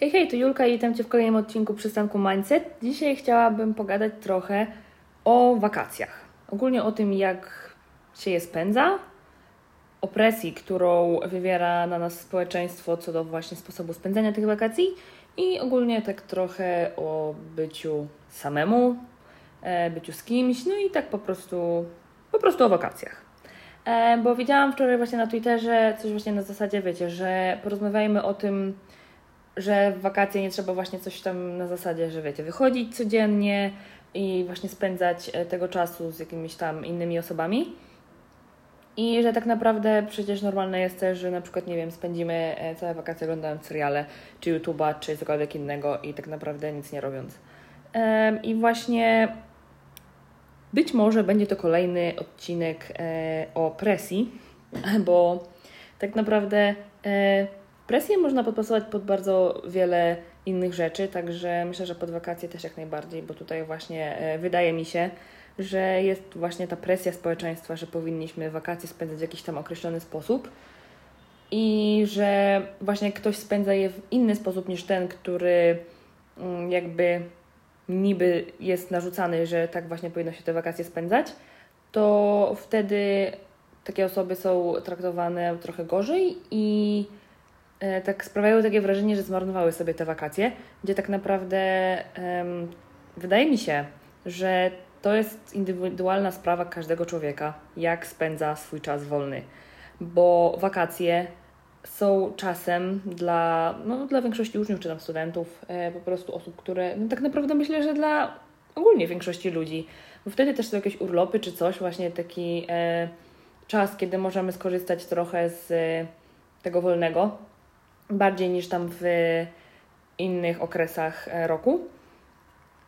Hej, hej, to Julka i witam Cię w kolejnym odcinku przystanku Mindset. Dzisiaj chciałabym pogadać trochę o wakacjach. Ogólnie o tym, jak się je spędza, o presji, którą wywiera na nas społeczeństwo co do właśnie sposobu spędzania tych wakacji i ogólnie tak trochę o byciu samemu, e, byciu z kimś, no i tak po prostu, po prostu o wakacjach. E, bo widziałam wczoraj właśnie na Twitterze coś właśnie na zasadzie, wiecie, że porozmawiajmy o tym, że w wakacje nie trzeba właśnie coś tam na zasadzie, że wiecie, wychodzić codziennie i właśnie spędzać e, tego czasu z jakimiś tam innymi osobami. I że tak naprawdę przecież normalne jest też, że na przykład, nie wiem, spędzimy e, całe wakacje oglądając seriale, czy YouTube'a, czy cokolwiek innego i tak naprawdę nic nie robiąc. I właśnie być może będzie to kolejny odcinek e, o presji, bo tak naprawdę Presję można podpasować pod bardzo wiele innych rzeczy, także myślę, że pod wakacje też jak najbardziej, bo tutaj właśnie e, wydaje mi się, że jest właśnie ta presja społeczeństwa, że powinniśmy wakacje spędzać w jakiś tam określony sposób i że właśnie ktoś spędza je w inny sposób niż ten, który mm, jakby niby jest narzucany, że tak właśnie powinno się te wakacje spędzać, to wtedy takie osoby są traktowane trochę gorzej i tak sprawiają takie wrażenie, że zmarnowały sobie te wakacje, gdzie tak naprawdę um, wydaje mi się, że to jest indywidualna sprawa każdego człowieka, jak spędza swój czas wolny, bo wakacje są czasem dla, no, dla większości uczniów czy tam studentów, e, po prostu osób, które no, tak naprawdę myślę, że dla ogólnie większości ludzi, bo wtedy też są jakieś urlopy czy coś, właśnie taki e, czas, kiedy możemy skorzystać trochę z e, tego wolnego, bardziej niż tam w innych okresach e, roku.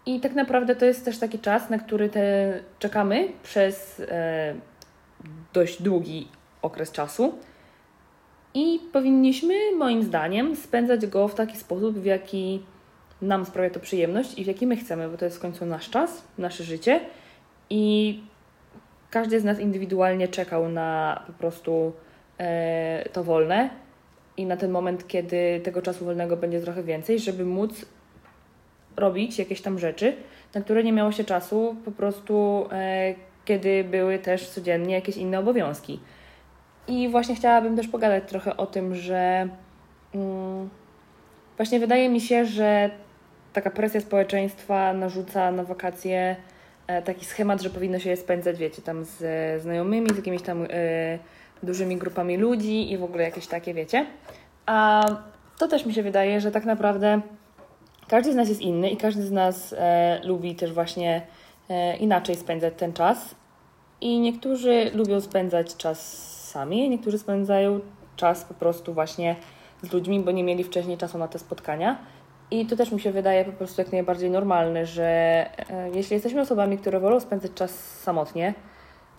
I tak naprawdę to jest też taki czas, na który te czekamy przez e, dość długi okres czasu. I powinniśmy, moim zdaniem, spędzać go w taki sposób, w jaki nam sprawia to przyjemność i w jaki my chcemy, bo to jest w końcu nasz czas, nasze życie. I każdy z nas indywidualnie czekał na po prostu e, to wolne i na ten moment, kiedy tego czasu wolnego będzie trochę więcej, żeby móc robić jakieś tam rzeczy, na które nie miało się czasu, po prostu e, kiedy były też codziennie jakieś inne obowiązki. I właśnie chciałabym też pogadać trochę o tym, że mm, właśnie wydaje mi się, że taka presja społeczeństwa narzuca na wakacje e, taki schemat, że powinno się je spędzać, wiecie, tam z znajomymi, z jakimiś tam. E, dużymi grupami ludzi i w ogóle jakieś takie, wiecie. A to też mi się wydaje, że tak naprawdę każdy z nas jest inny i każdy z nas e, lubi też właśnie e, inaczej spędzać ten czas. I niektórzy lubią spędzać czas sami, niektórzy spędzają czas po prostu właśnie z ludźmi, bo nie mieli wcześniej czasu na te spotkania. I to też mi się wydaje po prostu jak najbardziej normalne, że e, jeśli jesteśmy osobami, które wolą spędzać czas samotnie,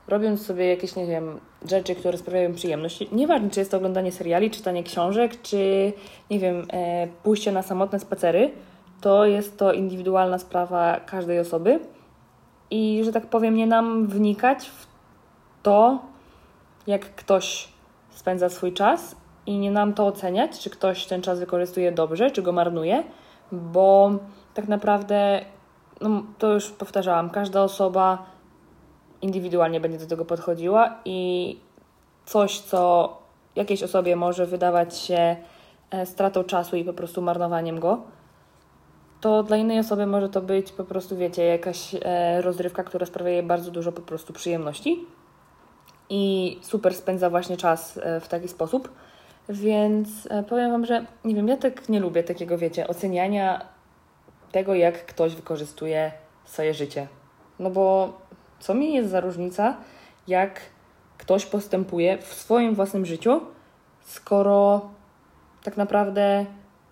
robiąc sobie jakieś, nie wiem, rzeczy, które sprawiają przyjemność. Nieważne, czy jest to oglądanie seriali, czytanie książek, czy, nie wiem, e, pójście na samotne spacery, to jest to indywidualna sprawa każdej osoby. I, że tak powiem, nie nam wnikać w to, jak ktoś spędza swój czas i nie nam to oceniać, czy ktoś ten czas wykorzystuje dobrze, czy go marnuje, bo tak naprawdę, no, to już powtarzałam, każda osoba indywidualnie będzie do tego podchodziła i coś, co jakiejś osobie może wydawać się e, stratą czasu i po prostu marnowaniem go, to dla innej osoby może to być po prostu, wiecie, jakaś e, rozrywka, która sprawia jej bardzo dużo po prostu przyjemności i super spędza właśnie czas e, w taki sposób. Więc powiem Wam, że nie wiem, ja tak nie lubię takiego, wiecie, oceniania tego, jak ktoś wykorzystuje swoje życie. No bo co mi jest za różnica, jak ktoś postępuje w swoim własnym życiu, skoro tak naprawdę,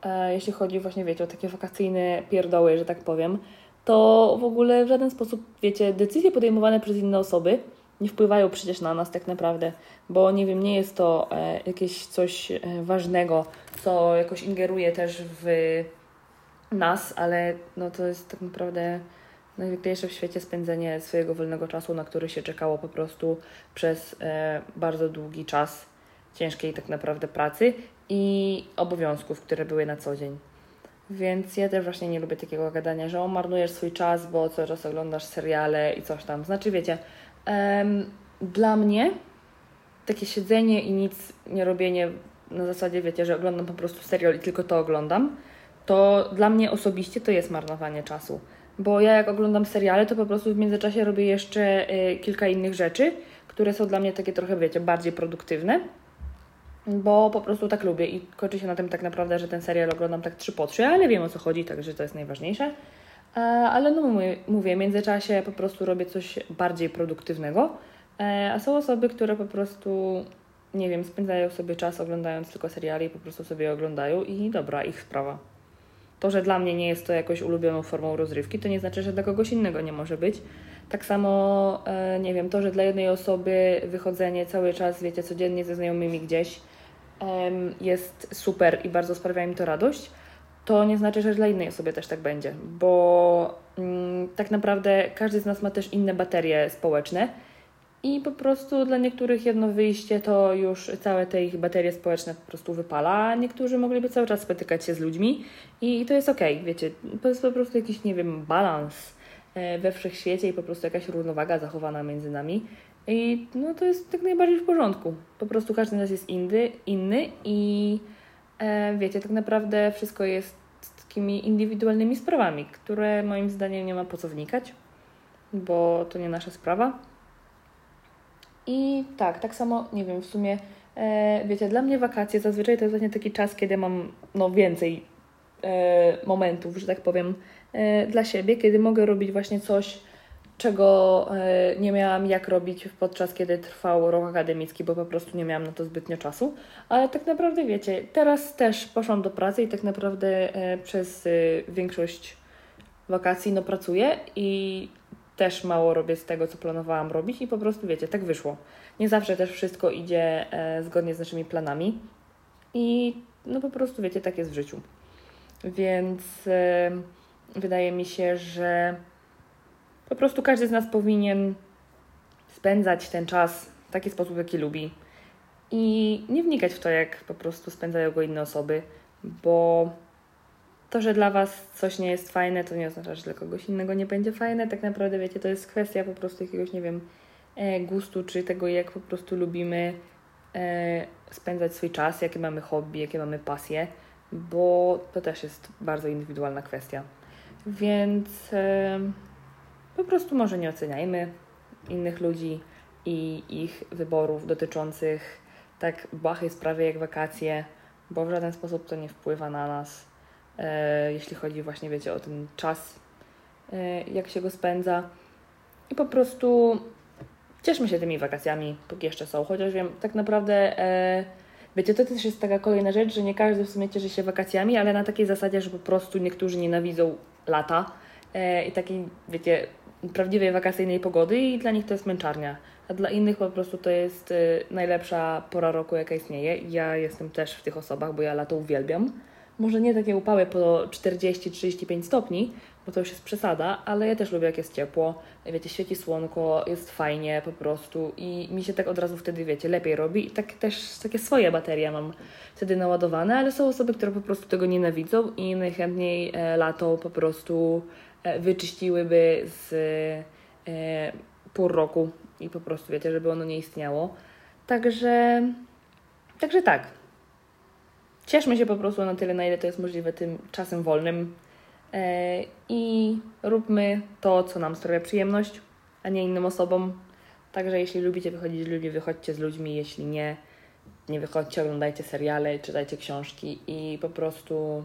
e, jeśli chodzi właśnie, wiecie, o takie wakacyjne pierdoły, że tak powiem, to w ogóle w żaden sposób, wiecie, decyzje podejmowane przez inne osoby nie wpływają przecież na nas tak naprawdę, bo nie wiem, nie jest to e, jakieś coś e, ważnego, co jakoś ingeruje też w nas, ale no to jest tak naprawdę najpiękniejsze w świecie spędzenie swojego wolnego czasu, na który się czekało po prostu przez e, bardzo długi czas ciężkiej tak naprawdę pracy i obowiązków, które były na co dzień. Więc ja też właśnie nie lubię takiego gadania, że marnujesz swój czas, bo cały czas oglądasz seriale i coś tam. Znaczy, wiecie, um, dla mnie takie siedzenie i nic nie robienie na zasadzie, wiecie, że oglądam po prostu serial i tylko to oglądam, to dla mnie osobiście to jest marnowanie czasu. Bo ja jak oglądam seriale, to po prostu w międzyczasie robię jeszcze y, kilka innych rzeczy, które są dla mnie takie trochę, wiecie, bardziej produktywne bo po prostu tak lubię i kończy się na tym tak naprawdę, że ten serial oglądam tak trzy po trzy, ale wiem o co chodzi, także to jest najważniejsze. E, ale no mówię, w międzyczasie po prostu robię coś bardziej produktywnego, e, a są osoby, które po prostu, nie wiem, spędzają sobie czas oglądając tylko seriali i po prostu sobie oglądają i dobra, ich sprawa. To, że dla mnie nie jest to jakoś ulubioną formą rozrywki, to nie znaczy, że dla kogoś innego nie może być. Tak samo, e, nie wiem, to, że dla jednej osoby wychodzenie cały czas, wiecie, codziennie ze znajomymi gdzieś, jest super i bardzo sprawia mi to radość, to nie znaczy, że dla innej osoby też tak będzie, bo mm, tak naprawdę każdy z nas ma też inne baterie społeczne i po prostu dla niektórych jedno wyjście to już całe te ich baterie społeczne po prostu wypala, niektórzy mogliby cały czas spotykać się z ludźmi i to jest okej, okay, wiecie, to jest po prostu jakiś, nie wiem, balans e, we wszechświecie i po prostu jakaś równowaga zachowana między nami i no to jest tak najbardziej w porządku. Po prostu każdy z nas jest inny, inny i e, wiecie, tak naprawdę wszystko jest takimi indywidualnymi sprawami, które moim zdaniem nie ma po co wnikać, bo to nie nasza sprawa. I tak, tak samo, nie wiem, w sumie, e, wiecie, dla mnie wakacje zazwyczaj to jest właśnie taki czas, kiedy mam no, więcej e, momentów, że tak powiem, e, dla siebie, kiedy mogę robić właśnie coś, czego e, nie miałam jak robić podczas kiedy trwał rok akademicki, bo po prostu nie miałam na to zbytnio czasu. Ale tak naprawdę wiecie, teraz też poszłam do pracy i tak naprawdę e, przez e, większość wakacji no pracuję i też mało robię z tego, co planowałam robić i po prostu wiecie, tak wyszło. Nie zawsze też wszystko idzie zgodnie z naszymi planami i no po prostu wiecie, tak jest w życiu. Więc wydaje mi się, że po prostu każdy z nas powinien spędzać ten czas w taki sposób, jaki lubi. I nie wnikać w to, jak po prostu spędzają go inne osoby, bo to, że dla Was coś nie jest fajne, to nie oznacza, że dla kogoś innego nie będzie fajne. Tak naprawdę, wiecie, to jest kwestia po prostu jakiegoś, nie wiem, e, gustu, czy tego, jak po prostu lubimy e, spędzać swój czas, jakie mamy hobby, jakie mamy pasje, bo to też jest bardzo indywidualna kwestia. Więc. E, po prostu może nie oceniajmy innych ludzi i ich wyborów dotyczących tak błahej sprawy jak wakacje, bo w żaden sposób to nie wpływa na nas, jeśli chodzi właśnie, wiecie, o ten czas, e, jak się go spędza. I po prostu cieszmy się tymi wakacjami, póki jeszcze są. Chociaż wiem, tak naprawdę, e, wiecie, to też jest taka kolejna rzecz, że nie każdy w sumie cieszy się wakacjami, ale na takiej zasadzie, że po prostu niektórzy nienawidzą lata e, i takiej, wiecie, prawdziwej wakacyjnej pogody i dla nich to jest męczarnia. A dla innych po prostu to jest y, najlepsza pora roku, jaka istnieje. Ja jestem też w tych osobach, bo ja lato uwielbiam. Może nie takie upały po 40-35 stopni, bo to już jest przesada, ale ja też lubię, jak jest ciepło. Wiecie, świeci słonko, jest fajnie po prostu i mi się tak od razu wtedy, wiecie, lepiej robi. I tak też takie swoje baterie mam wtedy naładowane, ale są osoby, które po prostu tego nienawidzą i najchętniej e, lato po prostu E, wyczyściłyby z e, pół roku i po prostu wiecie, żeby ono nie istniało. Także, także tak. Cieszmy się po prostu na tyle, na ile to jest możliwe tym czasem wolnym e, i róbmy to, co nam sprawia przyjemność, a nie innym osobom. Także jeśli lubicie wychodzić z ludźmi, wychodźcie z ludźmi, jeśli nie, nie wychodźcie, oglądajcie seriale, czytajcie książki i po prostu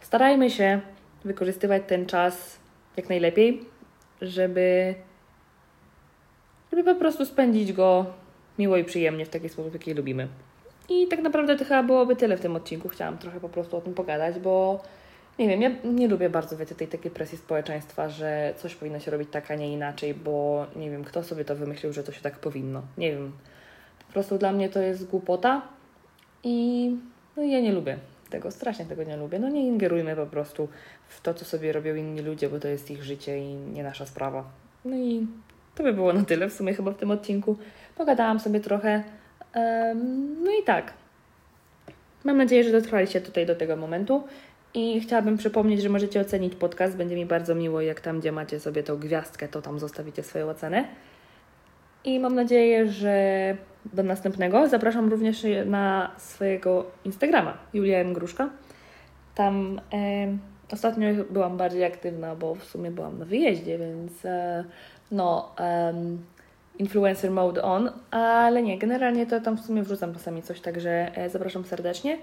starajmy się wykorzystywać ten czas jak najlepiej, żeby, żeby po prostu spędzić go miło i przyjemnie w taki sposób, jaki lubimy. I tak naprawdę to chyba byłoby tyle w tym odcinku. Chciałam trochę po prostu o tym pogadać, bo nie wiem, ja nie lubię bardzo wiecie, tej takiej presji społeczeństwa, że coś powinno się robić tak, a nie inaczej, bo nie wiem, kto sobie to wymyślił, że to się tak powinno. Nie wiem. Po prostu dla mnie to jest głupota i no, ja nie lubię tego, strasznie tego nie lubię. No nie ingerujmy po prostu w to, co sobie robią inni ludzie, bo to jest ich życie i nie nasza sprawa. No i to by było na tyle w sumie chyba w tym odcinku. Pogadałam sobie trochę. No i tak. Mam nadzieję, że dotrwaliście tutaj do tego momentu I chciałabym przypomnieć, że możecie ocenić podcast. Będzie mi bardzo miło, jak tam, gdzie macie sobie tą gwiazdkę, to tam zostawicie swoją ocenę. I mam nadzieję, że do następnego. Zapraszam również na swojego Instagrama, Julia M. Gruszka. Tam e, ostatnio byłam bardziej aktywna, bo w sumie byłam na wyjeździe, więc e, no, um, influencer mode on, ale nie, generalnie to tam w sumie wrzucam czasami coś, także e, zapraszam serdecznie.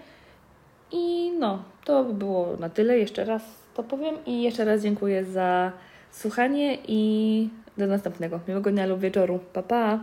I no, to by było na tyle. Jeszcze raz to powiem i jeszcze raz dziękuję za słuchanie i do następnego. Miłego dnia lub wieczoru. Pa, pa!